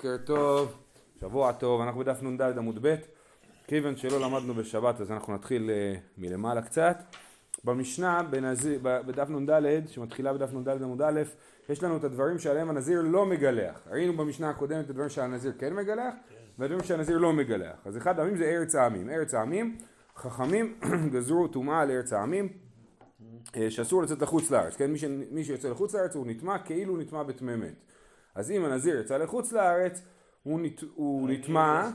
בוקר טוב, שבוע טוב, אנחנו בדף נ"ד עמוד ב', כיוון שלא למדנו בשבת אז אנחנו נתחיל uh, מלמעלה קצת. במשנה בנזיר, בדף נ"ד, שמתחילה בדף נ"ד עמוד א', יש לנו את הדברים שעליהם הנזיר לא מגלח. ראינו במשנה הקודמת את הדברים שהנזיר כן מגלח, והדברים שהנזיר לא מגלח. אז אחד הדברים זה ארץ העמים. ארץ העמים, חכמים גזרו טומאה על ארץ העמים, אה, שאסור לצאת לחוץ לארץ, כן? מי, ש... מי שיוצא לחוץ לארץ הוא נטמע כאילו נטמע בטמא מת. אז אם הנזיר יצא לחוץ לארץ, הוא, נת... הוא נטמע...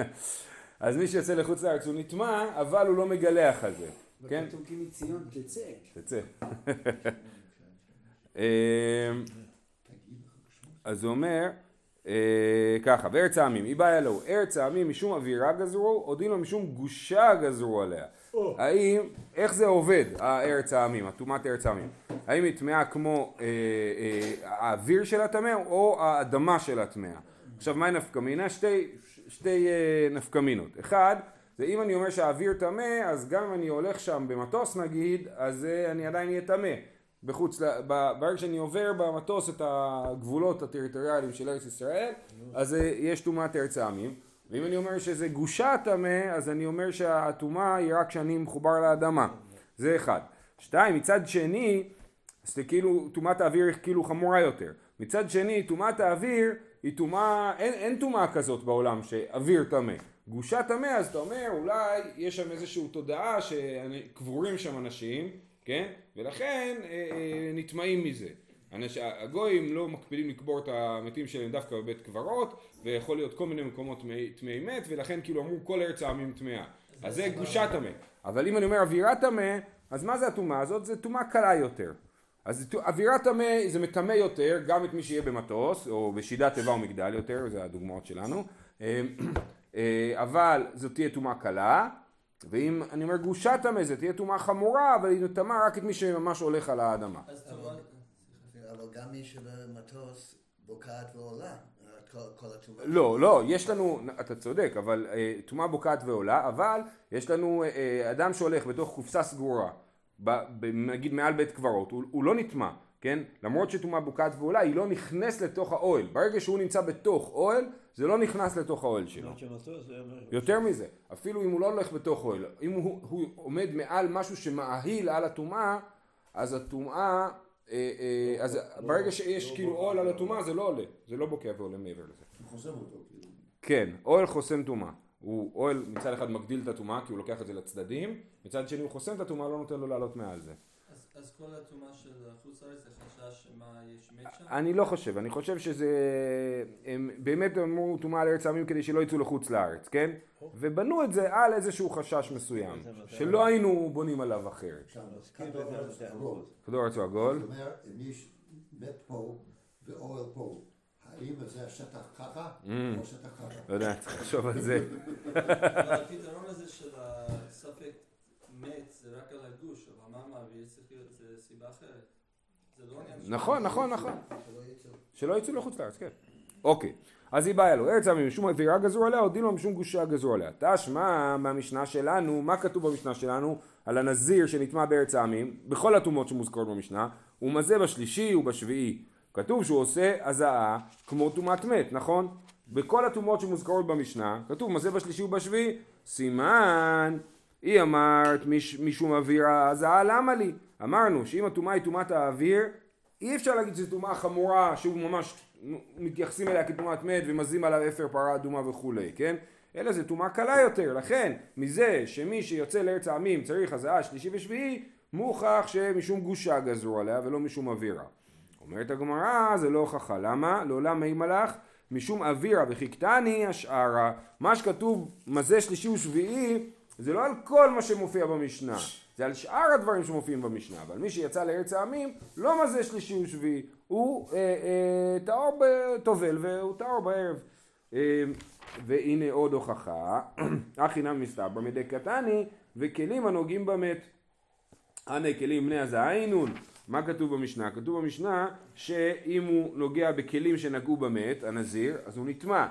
אז מי שיוצא לחוץ לארץ הוא נטמע, אבל הוא לא מגלח על זה. כן? כי מציון תצא. תצא. אמ, אז הוא אומר אה, ככה, וארץ העמים, היא בעיה לו, ארץ העמים משום אווירה גזרו, או דין לו משום גושה גזרו עליה. האם, איך זה עובד, הארץ העמים, הטומאת ארץ העמים? האם היא טמאה כמו אה, אה, האוויר של הטמא או האדמה של הטמאה? עכשיו מהי נפקא מינה? שתי, שתי אה, נפקא מינות. אחד, זה אם אני אומר שהאוויר טמא, אז גם אם אני הולך שם במטוס נגיד, אז אה, אני עדיין אהיה טמא. בחוץ, ברגע שאני עובר במטוס את הגבולות הטריטוריאליים של ארץ ישראל, אז אה, יש טומאת ארץ העמים. ואם אני אומר שזה גושה טמא, אז אני אומר שהטומאה היא רק כשאני מחובר לאדמה. זה אחד. שתיים, מצד שני, זה כאילו, טומאת האוויר היא כאילו חמורה יותר. מצד שני, טומאת האוויר היא טומאה, אין טומאה כזאת בעולם שאוויר טמא. גושה טמא, אז אתה אומר, אולי יש שם איזושהי תודעה שקבורים שם אנשים, כן? ולכן אה, אה, נטמעים מזה. הגויים לא מקפידים לקבור את המתים שלהם דווקא בבית קברות, ויכול להיות כל מיני מקומות טמאי מת, ולכן כאילו אמרו כל ארץ העמים טמאה. אז זה גושת טמא. אבל אם אני אומר אווירת טמא, אז מה זה הטומאה הזאת? זה טומאה קלה יותר. אז אווירת טמא זה מטמא יותר, גם את מי שיהיה במטוס, או בשידת תיבה ומגדל יותר, זה הדוגמאות שלנו. אה, אה, אבל זאת תהיה טומאה קלה, ואם אני אומר גושת טמא זה תהיה טומאה חמורה, אבל היא טמאה רק את מי שממש הולך על האדמה. אבל גם מי שבמטוס בוקעת ועולה, כל הטומאה. לא, לא, יש לנו, אתה צודק, אבל אה, טומאה בוקעת ועולה, אבל יש לנו אה, אדם שהולך בתוך קופסה סגורה, נגיד מעל בית קברות, הוא, הוא לא נטמע, כן? למרות שטומאה בוקעת ועולה, היא לא נכנס לתוך האוהל. ברגע שהוא נמצא בתוך אוהל, זה לא נכנס לתוך האוהל שלו. יותר מזה, אפילו אם הוא לא הולך בתוך אוהל, אם הוא, הוא עומד מעל משהו שמאהיל על הטומאה, אז הטומאה אה, אה, אז ברגע שיש כאילו אוהל על הטומאה זה לא עולה, זה לא בוקע ועולה מעבר לזה. חוסם אותו כאילו. כן, אוהל חוסם טומאה. הוא אוהל מצד אחד מגדיל את הטומאה כי הוא לוקח את זה לצדדים, מצד שני הוא חוסם את הטומאה לא נותן לו לעלות מעל זה. אז כל הטומאה של חוץ לארץ זה חשש שמה יש מת שם? אני לא חושב, אני חושב שזה, הם באמת אמרו טומאה על ארץ העמים כדי שלא יצאו לחוץ לארץ, כן? ובנו את זה על איזשהו חשש מסוים, שלא היינו בונים עליו אחרת. כדור ארץ הוא עגול. זאת אומרת, יש מת פה ואוהל פה, האם זה השטח ככה או שטח ככה? לא יודע, צריך לחשוב על זה. הפתרון הזה של הספק מת זה רק על הגוש, אבל מה מעביר צריך להיות סיבה אחרת. נכון, נכון, נכון. שלא יצאו לחוץ לארץ, כן. אוקיי. אז היא באה לו, ארץ העמים משום אווירה גזרו עליה, או דין לו משום גושה גזרו עליה. תשמע מהמשנה שלנו, מה כתוב במשנה שלנו על הנזיר שנטמע בארץ העמים, בכל הטומאות שמוזכרות במשנה, הוא מזה בשלישי ובשביעי. כתוב שהוא עושה הזעה כמו טומאת מת, נכון? בכל הטומאות שמוזכרות במשנה, כתוב מזה בשלישי ובשביעי, סימן, היא אמרת מש, משום אוויר הזעה למה לי? אמרנו שאם הטומאה היא טומאת האוויר, אי אפשר להגיד שזו טומאה חמורה, שהוא ממש מתייחסים אליה כטומאת מת ומזים עליו אפר פרה אדומה וכולי, כן? אלא זו טומאה קלה יותר, לכן מזה שמי שיוצא לארץ העמים צריך הזעה שלישי ושביעי, מוכח שמשום גושה גזרו עליה ולא משום אווירה. אומרת הגמרא זה לא הוכחה, למה? לעולם מי מלאך? משום אווירה וחיכתני השערה, מה שכתוב מזה שלישי ושביעי זה לא על כל מה שמופיע במשנה, זה על שאר הדברים שמופיעים במשנה, אבל מי שיצא לארץ העמים לא מזה שלישי ושביעי, הוא אה, אה, טהור בטובל והוא טהור בערב. אה, והנה עוד הוכחה, אחי נם מסתבר מדי קטני וכלים הנוגעים במת. אנא כלים בני הזעינון, מה כתוב במשנה? כתוב במשנה שאם הוא נוגע בכלים שנגעו במת, הנזיר, אז הוא נטמע.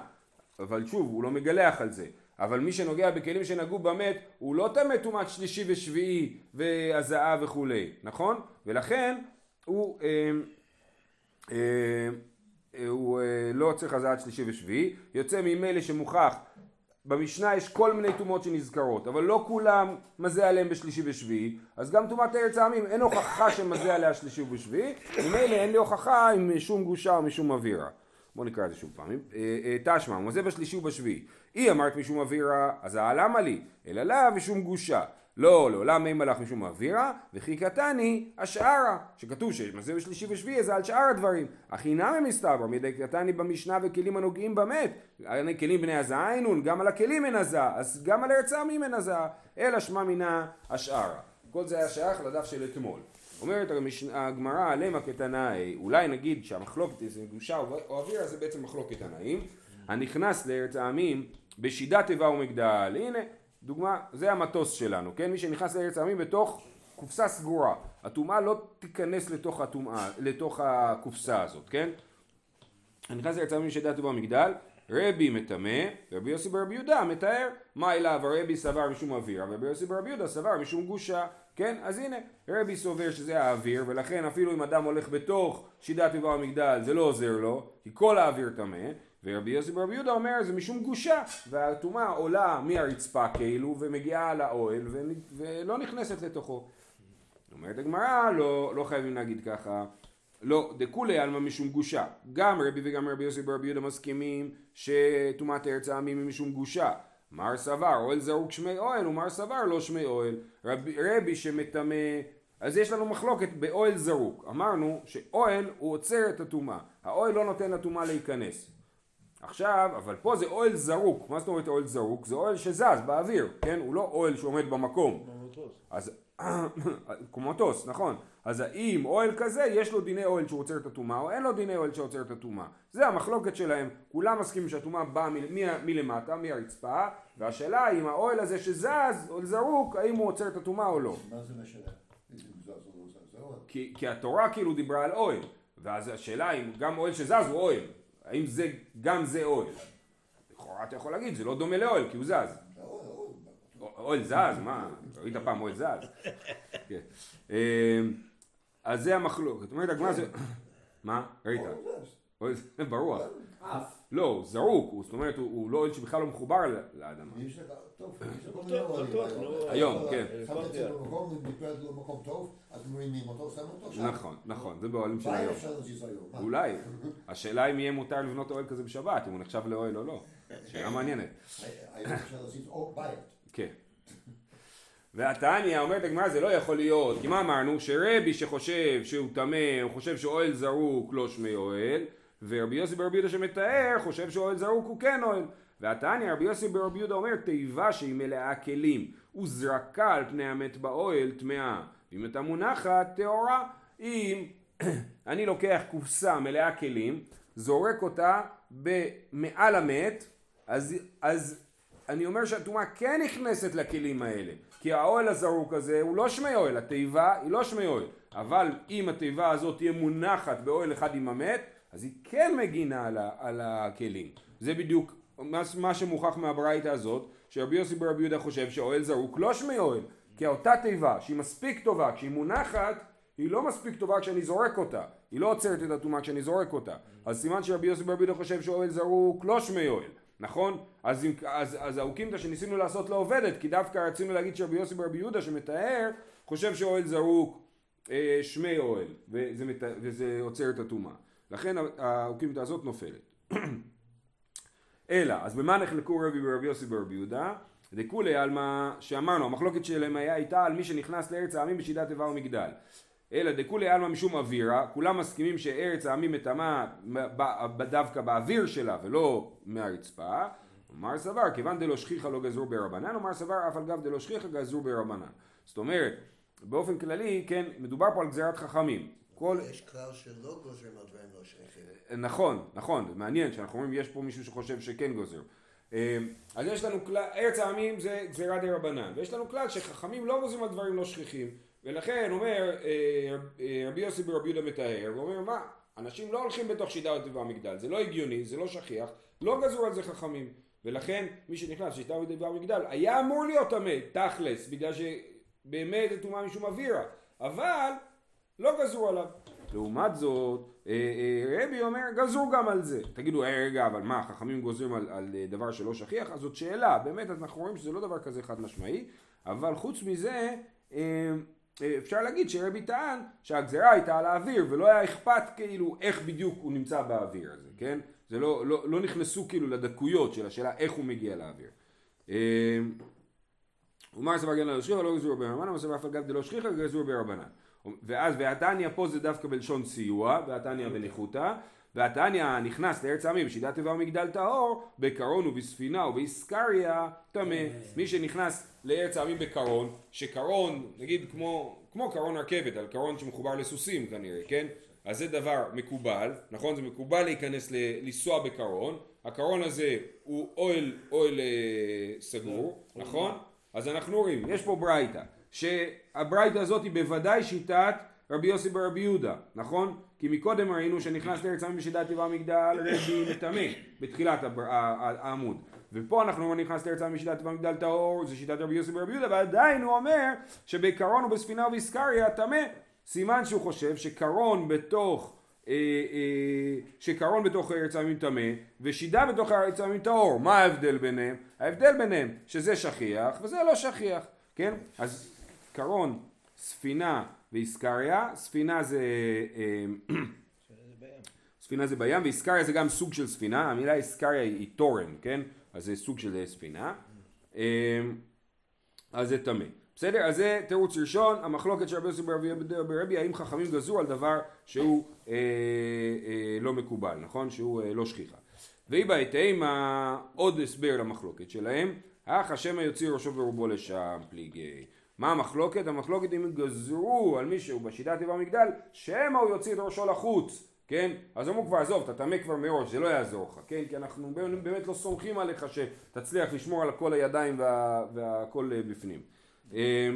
אבל שוב, הוא לא מגלח על זה. אבל מי שנוגע בכלים שנגעו במת, הוא לא טמא טומאת שלישי ושביעי והזעה וכולי, נכון? ולכן הוא... אה, אה, אה, הוא אה, לא צריך הזעת שלישי ושביעי, יוצא ממילא שמוכח במשנה יש כל מיני טומאות שנזכרות, אבל לא כולם מזה עליהם בשלישי ושביעי, אז גם טומאת ארץ העמים אין הוכחה שמזה עליה שלישי ושביעי, ממילא אין לי הוכחה אם משום גושה או משום אווירה. בואו נקרא את זה שוב פעם. אה, אה, תשמע, הוא מזה בשלישי ובשביעי. אי אמרת משום אווירה, אז העלמה לי, אלא לאו ושום גושה. לא, לעולם אין מלאך משום אווירה, וכי קטני השארה, שכתוב שמזה בשלישי ושביעי זה על שאר הדברים. אינם הם מסתבר, מידי קטני במשנה וכלים הנוגעים במת. כלים בני הזעה אין גם על הכלים אין הזעה, אז גם על ארץ העמים אין הזעה, אלא שמע מינה השארה. כל זה היה שייך לדף של אתמול. אומרת הגמרא למה כתנאי, אולי נגיד שהמחלוקת זה גושה או אווירה זה בעצם מחלוקת תנאים, הנכנס לארץ העמים בשידת תיבה ומגדל, הנה דוגמה, זה המטוס שלנו, כן? מי שנכנס לארץ העמים בתוך קופסה סגורה, הטומאה לא תיכנס לתוך הטומאה, לתוך הקופסה הזאת, כן? הנכנס לארץ העמים בשידת תיבה ומגדל, רבי מטמא, רבי יוסי ברבי יהודה מתאר מה אליו? הרבי סבר משום אווירה ורבי יוסי ברבי יהודה סבר משום גושה כן? אז הנה, רבי סובר שזה האוויר, ולכן אפילו אם אדם הולך בתוך שידת טבעה המגדל זה לא עוזר לו, כי כל האוויר טמא, ורבי יוסי ברבי יהודה אומר זה משום גושה, והטומאה עולה מהרצפה כאילו, ומגיעה לאוהל, ולא נכנסת לתוכו. אומרת הגמרא, לא, לא חייבים להגיד ככה. לא, דכולי עלמא משום גושה. גם רבי וגם רבי יוסי ברבי יהודה מסכימים שטומאת ארץ העמים היא משום גושה. מר סבר, אוהל זרוק שמי אוהל ומר סבר לא שמי אוהל. רבי, רבי שמטמא, אז יש לנו מחלוקת באוהל זרוק. אמרנו שאוהל הוא עוצר את הטומאה. האוהל לא נותן לטומאה להיכנס. עכשיו, אבל פה זה אוהל זרוק. מה זאת אומרת אוהל זרוק? זה אוהל שזז באוויר, כן? הוא לא אוהל שעומד במקום. אז כמו מטוס, נכון. אז האם אוהל כזה יש לו דיני אוהל שעוצר את הטומאה או אין לו דיני אוהל שעוצר את הטומאה. זה המחלוקת שלהם, כולם מסכימים שהטומאה באה מלמטה, מהרצפה, והשאלה אם האוהל הזה שזז או זרוק, האם הוא עוצר את הטומאה או לא. מה זה משנה? לא כי, כי התורה כאילו דיברה על אוהל, ואז השאלה אם גם אוהל שזז הוא אוהל, האם זה, גם זה אוהל. לכאורה אתה יכול להגיד, זה לא דומה לאוהל כי הוא זז. אוהל זז, מה? ראית פעם אוהל זז? כן. אמ, אז זה המחלוקת. אומרת הגמרא זה... מה? ראית? ברור. לא, זרוק, זאת אומרת הוא לא אוהל שבכלל לא מחובר לאדמה. היום, כן. נכון, נכון, זה באוהלים של היום. אולי. השאלה אם יהיה מותר לבנות אוהל כזה בשבת, אם הוא נחשב לאוהל או לא. שאלה מעניינת. היום אפשר להזיז בית. כן. והתניא אומרת הגמרא זה לא יכול להיות, כי מה אמרנו? שרבי שחושב שהוא טמא, הוא חושב שאוהל זרוק לא שמי אוהל, ורבי יוסי ברבי יהודה שמתאר חושב שאוהל זרוק הוא כן אוהל. והתניא רבי יוסי ברבי יהודה אומר תיבה שהיא מלאה כלים וזרקה על פני המת באוהל טמאה. אם הייתה מונחת טהורה, אם אני לוקח קופסה מלאה כלים, זורק אותה מעל המת, אז, אז אני אומר שהטומאה כן נכנסת לכלים האלה. כי האוהל הזרוק הזה הוא לא שמי אוהל, התיבה היא לא שמי אוהל. אבל אם התיבה הזאת תהיה מונחת באוהל אחד עם המת, אז היא כן מגינה על, ה, על הכלים. זה בדיוק מה, מה שמוכח מהברייתא הזאת, שרבי יוסי ברבי יהודה חושב שאוהל זרוק לא שמי אוהל. כי אותה תיבה שהיא מספיק טובה כשהיא מונחת, היא לא מספיק טובה כשאני זורק אותה. היא לא עוצרת את הטומאה כשאני זורק אותה. אז סימן שרבי יוסי ברבי יהודה חושב שאוהל זרוק לא שמי אוהל. נכון? אז, אז, אז האוקימתא שניסינו לעשות לא עובדת, כי דווקא רצינו להגיד שרבי יוסי ברבי יהודה שמתאר, חושב שאוהל זרוק אה, שמי אוהל, וזה, מת, וזה עוצר את הטומאה. לכן האוקימתא הזאת נופלת. אלא, אז במה נחלקו רבי ורבי יוסי ברבי יהודה? דכולי על מה שאמרנו, המחלוקת שלהם הייתה על מי שנכנס לארץ העמים בשיטת איבה ומגדל. אלא דכולי עלמא משום אווירה, כולם מסכימים שארץ העמים מטמאה דווקא באוויר שלה ולא מהרצפה. אמר סבר, כיוון דלא שכיחה לא גזרו ברבנן, אמר סבר אף על גב דלא שכיחה גזרו ברבנן. זאת אומרת, באופן כללי, כן, מדובר פה על גזירת חכמים. כל... יש כלל שלא גוזרים על דברים לא שכיחים. נכון, נכון, מעניין שאנחנו אומרים יש פה מישהו שחושב שכן גוזר. אמ, אז יש לנו כלל, ארץ העמים זה גזירה דה רבנן, ויש לנו כלל שחכמים לא גוזרים על דברים לא שכיחים. ולכן אומר אה, אה, רבי יוסי ברבי יהודה מתאר, הוא אומר מה, אנשים לא הולכים בתוך שיטה וטבע המגדל, זה לא הגיוני, זה לא שכיח, לא גזרו על זה חכמים, ולכן מי שנכנס לשיטה וטבע המגדל היה אמור להיות טמא, תכלס, בגלל שבאמת זה טומאה משום אווירה, אבל לא גזרו עליו. לעומת זאת, אה, רבי אומר גזרו גם על זה. תגידו, רגע, אבל מה, חכמים גוזרים על, על דבר שלא שכיח? אז זאת שאלה, באמת אנחנו רואים שזה לא דבר כזה חד משמעי, אבל חוץ מזה, אפשר להגיד שרבי טען שהגזרה הייתה על האוויר ולא היה אכפת כאילו איך בדיוק הוא נמצא באוויר הזה, כן? זה לא, לא, לא נכנסו כאילו לדקויות של השאלה איך הוא מגיע לאוויר. אה, ומר סבר גן לא שכיחה לא גזרו ברבנן, ומסבר אף על גב דלא שכיחה גזרו ברבנן. ואז והתניא פה זה דווקא בלשון סיוע, והתניא בניחותא, והתניא נכנס לארץ העמים בשיטת טבע ומגדל טהור, בקרון ובספינה ובאיסקריה טמא. מי שנכנס לארץ העמים בקרון, שקרון, נגיד כמו, כמו קרון רכבת, על קרון שמחובר לסוסים כנראה, כן? אז זה דבר מקובל, נכון? זה מקובל להיכנס, ל- לנסוע בקרון, הקרון הזה הוא אוהל, אוהל אה, סגור, נכון? אז אנחנו רואים, יש פה ברייתא, שהברייתא הזאת היא בוודאי שיטת רבי יוסי ברבי יהודה, נכון? כי מקודם ראינו שנכנס לארץ העמים בשיטת טבע המגדל רבי מטמא, בתחילת העמוד. ופה אנחנו רואים נכנס לארץ העמים בשיטת טבע המגדל טהור, זה שיטת רבי יוסי ברבי יהודה, ועדיין הוא אומר שבקרון ובספינה ובאיסקריה טמא. סימן שהוא חושב שקרון בתוך אה, אה, שקרון בתוך ארץ העמים טמא ושידה בתוך ארץ העמים טהור מה ההבדל ביניהם? ההבדל ביניהם שזה שכיח וזה לא שכיח כן? אז קרון, ספינה ואיסקריה ספינה זה אה, ספינה זה בים ואיסקריה זה גם סוג של ספינה המילה איסקריה היא תורן כן? אז זה סוג של ספינה אה, אז זה טמא. בסדר? אז זה תירוץ ראשון, המחלוקת של רבי יוסי ברבי ברבי, האם חכמים גזרו על דבר שהוא אה, אה, לא מקובל, נכון? שהוא אה, לא שכיחה. והיא בהתאמה עוד הסבר למחלוקת שלהם, אך השם יוציא ראשו ורובו לשם פליגי. מה המחלוקת? המחלוקת אם גזרו על מישהו בשיטת טבע המגדל, שמא הוא יוציא את ראשו לחוץ. כן? אז אמרו כבר עזוב, אתה טמא כבר מראש, זה לא יעזור לך, כן? כי אנחנו באמת לא סומכים עליך שתצליח לשמור על הכל הידיים וה, והכל אה, בפנים. אה,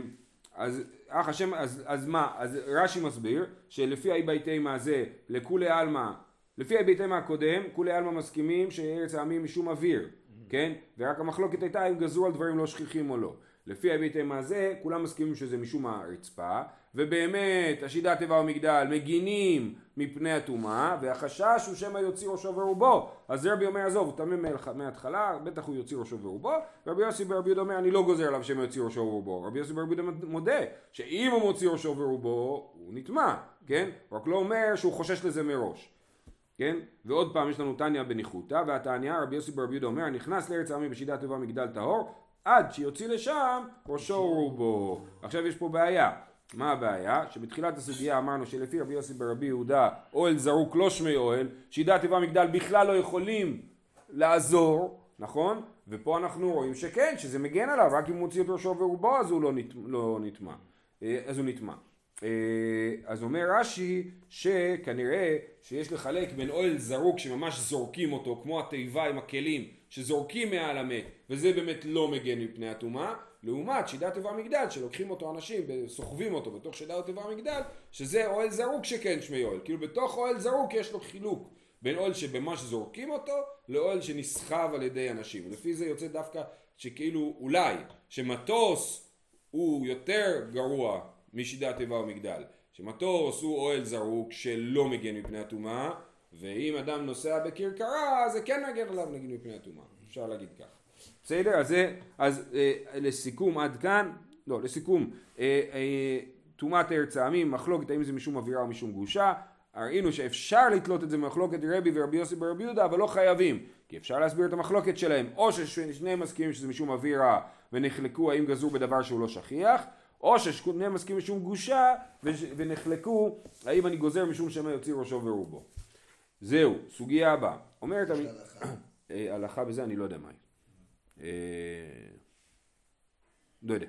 אז אך השם, אז, אז מה? אז רש"י מסביר שלפי האי ביתימה הזה לכולי עלמא, לפי האי ביתימה הקודם, כולי עלמא מסכימים שארץ העמים משום אוויר, כן? ורק המחלוקת הייתה אם גזרו על דברים לא שכיחים או לא. לפי ביתימה הזה, כולם מסכימים שזה משום הרצפה, ובאמת השידת טבע ומגדל מגינים מפני הטומאה, והחשש הוא שמא יוציא ראשו ורובו. אז רבי אומר עזוב, הוא מהלח- מההתחלה, בטח הוא יוציא ראשו ורובו, רבי יוסי ברבי יהודה אומר אני לא גוזר עליו שמא יוציא ראשו ורובו. רבי יוסי ברבי יהודה מודה שאם הוא מוציא ראשו ורובו, הוא נטמע, כן? רק לא אומר שהוא חושש לזה מראש. כן? ועוד פעם יש לנו תניא בניחותא, והתניא רבי יוסי ברבי יהודה אומר נכנס לארץ העמים בשיטת טבע מגדל טהור עד שיוציא לשם ראשו ורובו. עכשיו יש פה בעיה. מה הבעיה? שבתחילת הסוגיה אמרנו שלפי רבי יוסי ברבי יהודה אוהל זרוק לא שמי אוהל, שידת טבע מגדל בכלל לא יכולים לעזור, נכון? ופה אנחנו רואים שכן, שזה מגן עליו, רק אם הוא מוציא את ראשו ורובו אז הוא לא, נת, לא נטמע. אה, אז הוא נטמע. אה, אז אומר רש"י שכנראה שיש לחלק בין אוהל זרוק שממש זורקים אותו כמו התיבה עם הכלים שזורקים מעל המת וזה באמת לא מגן מפני הטומאה לעומת שידת טבע מגדל שלוקחים אותו אנשים וסוחבים אותו בתוך שידת טבע מגדל שזה אוהל זרוק שכן שמי אוהל. כאילו בתוך אוהל זרוק יש לו חילוק בין אוהל שממש זורקים אותו לאוהל שנסחב על ידי אנשים. ולפי זה יוצא דווקא שכאילו אולי שמטוס הוא יותר גרוע משידת טבע ומגדל. שמטוס הוא אוהל זרוק שלא מגן מפני הטומאה ואם אדם נוסע בכרכרה זה כן מגן עליו נגד מפני הטומאה. אפשר להגיד ככה בסדר אז אז אה, לסיכום עד כאן. לא לסיכום אה, אה, טומאת ארץ העמים מחלוקת האם זה משום אווירה או משום גרושה. ראינו שאפשר לתלות את זה במחלוקת רבי ורבי יוסי ברבי יהודה אבל לא חייבים כי אפשר להסביר את המחלוקת שלהם. או ששניהם מסכימים שזה משום אווירה ונחלקו האם גזרו בדבר שהוא לא שכיח או ששניהם מסכימים משום גושה ונחלקו האם אני גוזר משום שמא יוציא ראשו ורובו. זהו, סוגיה הבאה. אומרת... יש הלכה. אה, הלכה בזה אני לא יודע מה היא. אה, לא יודע.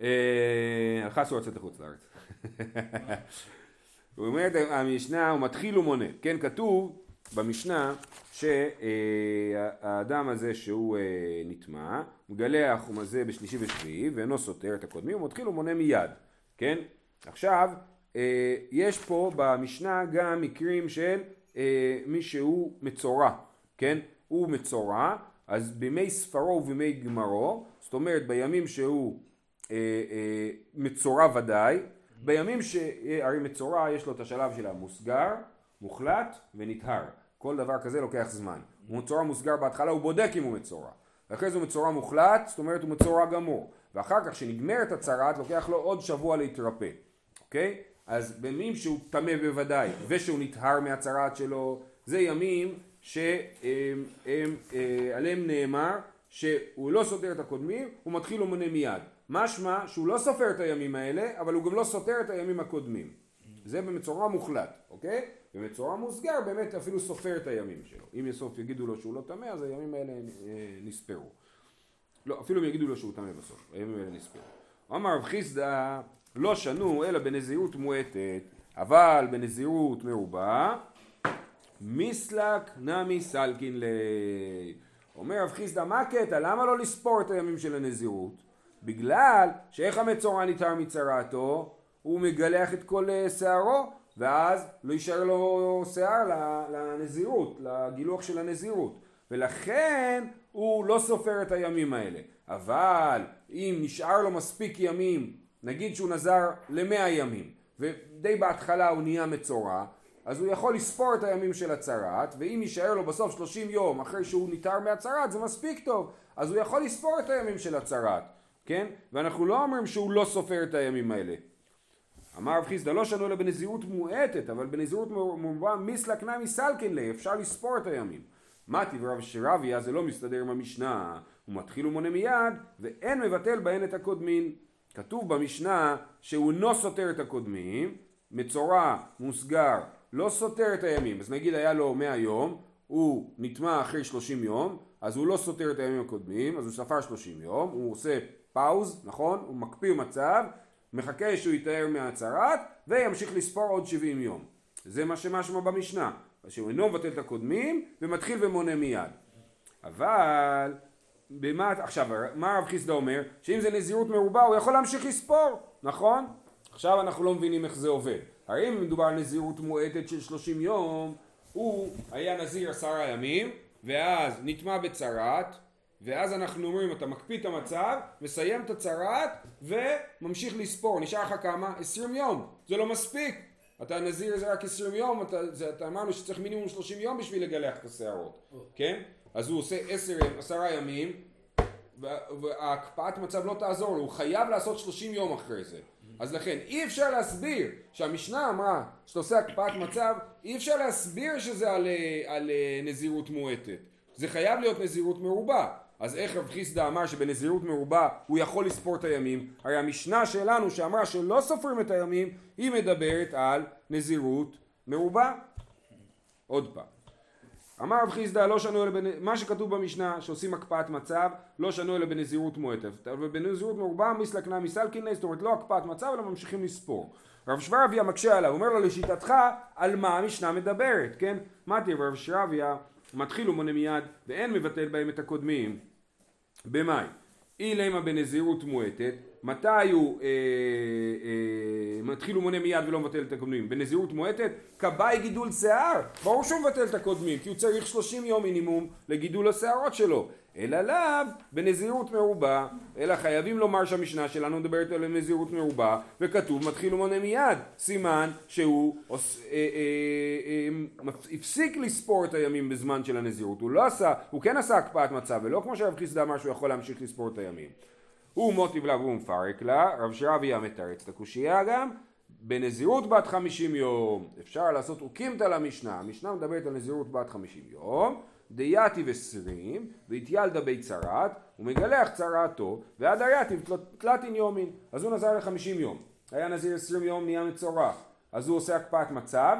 אה, הלכה אסור לצאת לחוץ לארץ. הוא אומר המשנה הוא מתחיל ומונה, כן כתוב במשנה שהאדם הזה שהוא נטמע, מגלח ומזה בשלישי ושביעי ואינו סותר את הקודמים, הוא מתחיל ומונה מיד, כן? עכשיו, יש פה במשנה גם מקרים של אה, מי שהוא מצורע, כן? הוא מצורע, אז בימי ספרו ובימי גמרו, זאת אומרת בימים שהוא אה, אה, מצורע ודאי, בימים שהרי מצורע יש לו את השלב של המוסגר, מוחלט ונטהר. כל דבר כזה לוקח זמן. מצורע מוסגר בהתחלה הוא בודק אם הוא מצורע. ואחרי זה הוא מצורע מוחלט, זאת אומרת הוא מצורע גמור. ואחר כך שנגמרת הצרעת לוקח לו עוד שבוע להתרפא. אוקיי? אז בימים שהוא טמא בוודאי ושהוא נטהר מהצרעת שלו, זה ימים שעליהם אה, נאמר שהוא לא סותר את הקודמים, הוא מתחיל ומונה מיד. משמע שהוא לא סופר את הימים האלה, אבל הוא גם לא סותר את הימים הקודמים. זה במצורע מוחלט, אוקיי? במצורע מוסגר באמת אפילו סופר את הימים שלו. אם בסוף יגידו לו שהוא לא טמא, אז הימים האלה אה, נספרו. לא, אפילו אם יגידו לו שהוא טמא בסוף, הימים האלה נספרו. אמר רב חיסדא לא שנו אלא בנזירות מועטת, אבל בנזירות מרובה, מיסלק נמי סלקין לי. אומר רב חיסדא מה הקטע? למה לא לספור את הימים של הנזירות? בגלל שאיך המצורע נטהר מצרעתו? הוא מגלח את כל אה, שערו ואז לא יישאר לו שיער לנזירות, לגילוח של הנזירות ולכן הוא לא סופר את הימים האלה אבל אם נשאר לו מספיק ימים נגיד שהוא נזר למאה ימים ודי בהתחלה הוא נהיה מצורע אז הוא יכול לספור את הימים של הצרת ואם יישאר לו בסוף 30 יום אחרי שהוא ניתר מהצרת זה מספיק טוב. אז הוא יכול לספור את הימים של הצרת כן? ואנחנו לא אומרים שהוא לא סופר את הימים האלה. אמר רב חיסדא לא שנו אלא בנזירות מועטת אבל בנזירות מרובה מיסלק נמי סלקן לי אפשר לספור את הימים. מתי ורב שרביה זה לא מסתדר עם המשנה הוא מתחיל ומונה מיד ואין מבטל בהן את הקודמין כתוב במשנה שהוא לא סותר את הקודמים מצורע מוסגר לא סותר את הימים אז נגיד היה לו 100 יום הוא נטמע אחרי 30 יום אז הוא לא סותר את הימים הקודמים אז הוא ספר 30 יום הוא עושה פאוז נכון הוא מקפיא מצב מחכה שהוא יתאר מהצהרת וימשיך לספור עוד 70 יום. זה מה שמשמע במשנה, שהוא אינו מבטל את הקודמים ומתחיל ומונה מיד. אבל במה, עכשיו מה הרב חיסדא אומר? שאם זה נזירות מרובה הוא יכול להמשיך לספור, נכון? עכשיו אנחנו לא מבינים איך זה עובד. הרי אם מדובר על נזירות מועטת של 30 יום, הוא היה נזיר עשרה ימים ואז נטמע בצרת ואז אנחנו אומרים אתה מקפיא את המצב, מסיים את הצרת וממשיך לספור, נשאר לך כמה? 20 יום, זה לא מספיק, אתה נזיר זה רק 20 יום, אתה, זה, אתה אמרנו שצריך מינימום 30 יום בשביל לגלח את השערות, כן? אז הוא עושה 10, 10 ימים והקפאת מצב לא תעזור לו, הוא חייב לעשות 30 יום אחרי זה. אז לכן אי אפשר להסביר שהמשנה אמרה שאתה עושה הקפאת מצב, אי אפשר להסביר שזה על, על נזירות מועטת. זה חייב להיות נזירות מרובה. אז איך רב חיסדא אמר שבנזירות מרובה הוא יכול לספור את הימים? הרי המשנה שלנו שאמרה שלא סופרים את הימים, היא מדברת על נזירות מרובה. עוד פעם. אמר רב חיסדא לא שנו אלא בנ... מה שכתוב במשנה שעושים הקפאת מצב לא שנו אלא בנזירות מועטת אבל בנזירות מרובה מסלקנה מסלקינא זאת אומרת לא הקפאת מצב אלא ממשיכים לספור רב שוורביה מקשה עליו אומר לו לשיטתך על מה המשנה מדברת כן מה תראה רב שוורביה מתחיל ומונה מיד ואין מבטל בהם את הקודמים. במאי אילמה בנזירות מועטת. מתי הוא אה, אה, מתחיל ומונה מיד ולא מבטל את הקודמים? בנזירות מועטת? כבאי גידול שיער. ברור שהוא מבטל את הקודמים כי הוא צריך 30 יום מינימום לגידול השערות שלו אלא לאו בנזירות מרובה, אלא חייבים לומר שהמשנה שלנו מדברת על נזירות מרובה, וכתוב מתחיל ומונה מיד, סימן שהוא עוש, אה, אה, אה, הפסיק לספור את הימים בזמן של הנזירות, הוא לא עשה, הוא כן עשה הקפאת מצב, ולא כמו שרב חיסדא אמר שהוא יכול להמשיך לספור את הימים. הוא מוטיב לה והוא מפרק לה, רב שרביה מתרץ את הקושייה גם, בנזירות בת חמישים יום, אפשר לעשות אוקימתא למשנה, המשנה מדברת על נזירות בת חמישים יום, דייתיב עשרים והתיילדה בי צרת ומגלח צרתו ועד היתיב תלתין יומין. אז הוא נזר לחמישים יום. היה נזיר עשרים יום נהיה מצורע אז הוא עושה הקפאת מצב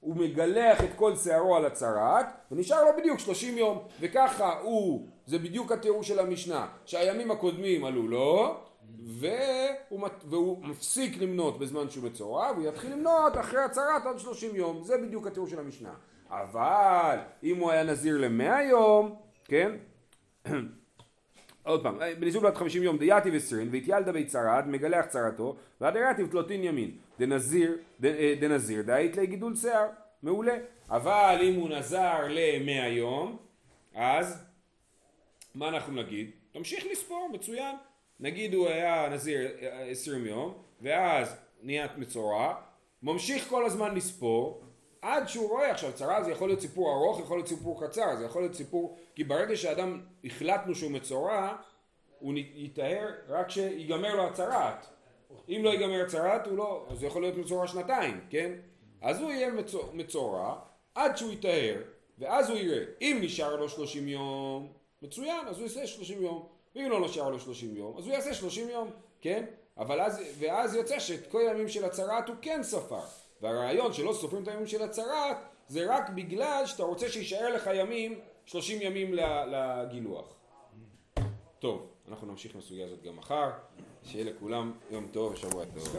הוא מגלח את כל שערו על הצרת ונשאר לו בדיוק שלושים יום. וככה הוא זה בדיוק התיאור של המשנה שהימים הקודמים עלו לו והוא, והוא מפסיק למנות בזמן שהוא מצורע והוא יתחיל למנות אחרי הצרת עד שלושים יום. זה בדיוק התיאור של המשנה אבל אם הוא היה נזיר למאה יום, כן? עוד פעם, בניסוי בת חמישים יום דייתי וסרין והתיילדה בי צרד מגלח צרתו ועד היתיב תלותין ימין. דנזיר, אה, דנזיר דאית לגידול שיער. מעולה. אבל אם הוא נזר למאה יום אז מה אנחנו נגיד? תמשיך לספור מצוין. נגיד הוא היה נזיר עשרים יום ואז נהיית מצורע, ממשיך כל הזמן לספור, עד שהוא רואה עכשיו צרה זה יכול להיות סיפור ארוך, יכול להיות סיפור קצר, זה יכול להיות סיפור, כי ברגע שאדם החלטנו שהוא מצורע, הוא יטהר רק שיגמר לו הצרעת. אם לא ייגמר הצרעת הוא לא, אז הוא יכול להיות מצורע שנתיים, כן? אז הוא יהיה מצור, מצורע עד שהוא יטהר, ואז הוא יראה, אם נשאר לו שלושים יום, מצוין, אז הוא יעשה שלושים יום, ואם לא נשאר לו שלושים יום, אז הוא יעשה שלושים יום, כן? אבל אז, ואז יוצא שאת כל הימים של הצרעת הוא כן ספר. והרעיון שלא סופרים את הימים של הצרעת זה רק בגלל שאתה רוצה שיישאר לך ימים, שלושים ימים לגילוח. טוב, אנחנו נמשיך עם הסוגיה הזאת גם מחר, שיהיה לכולם יום טוב ושבוע טוב.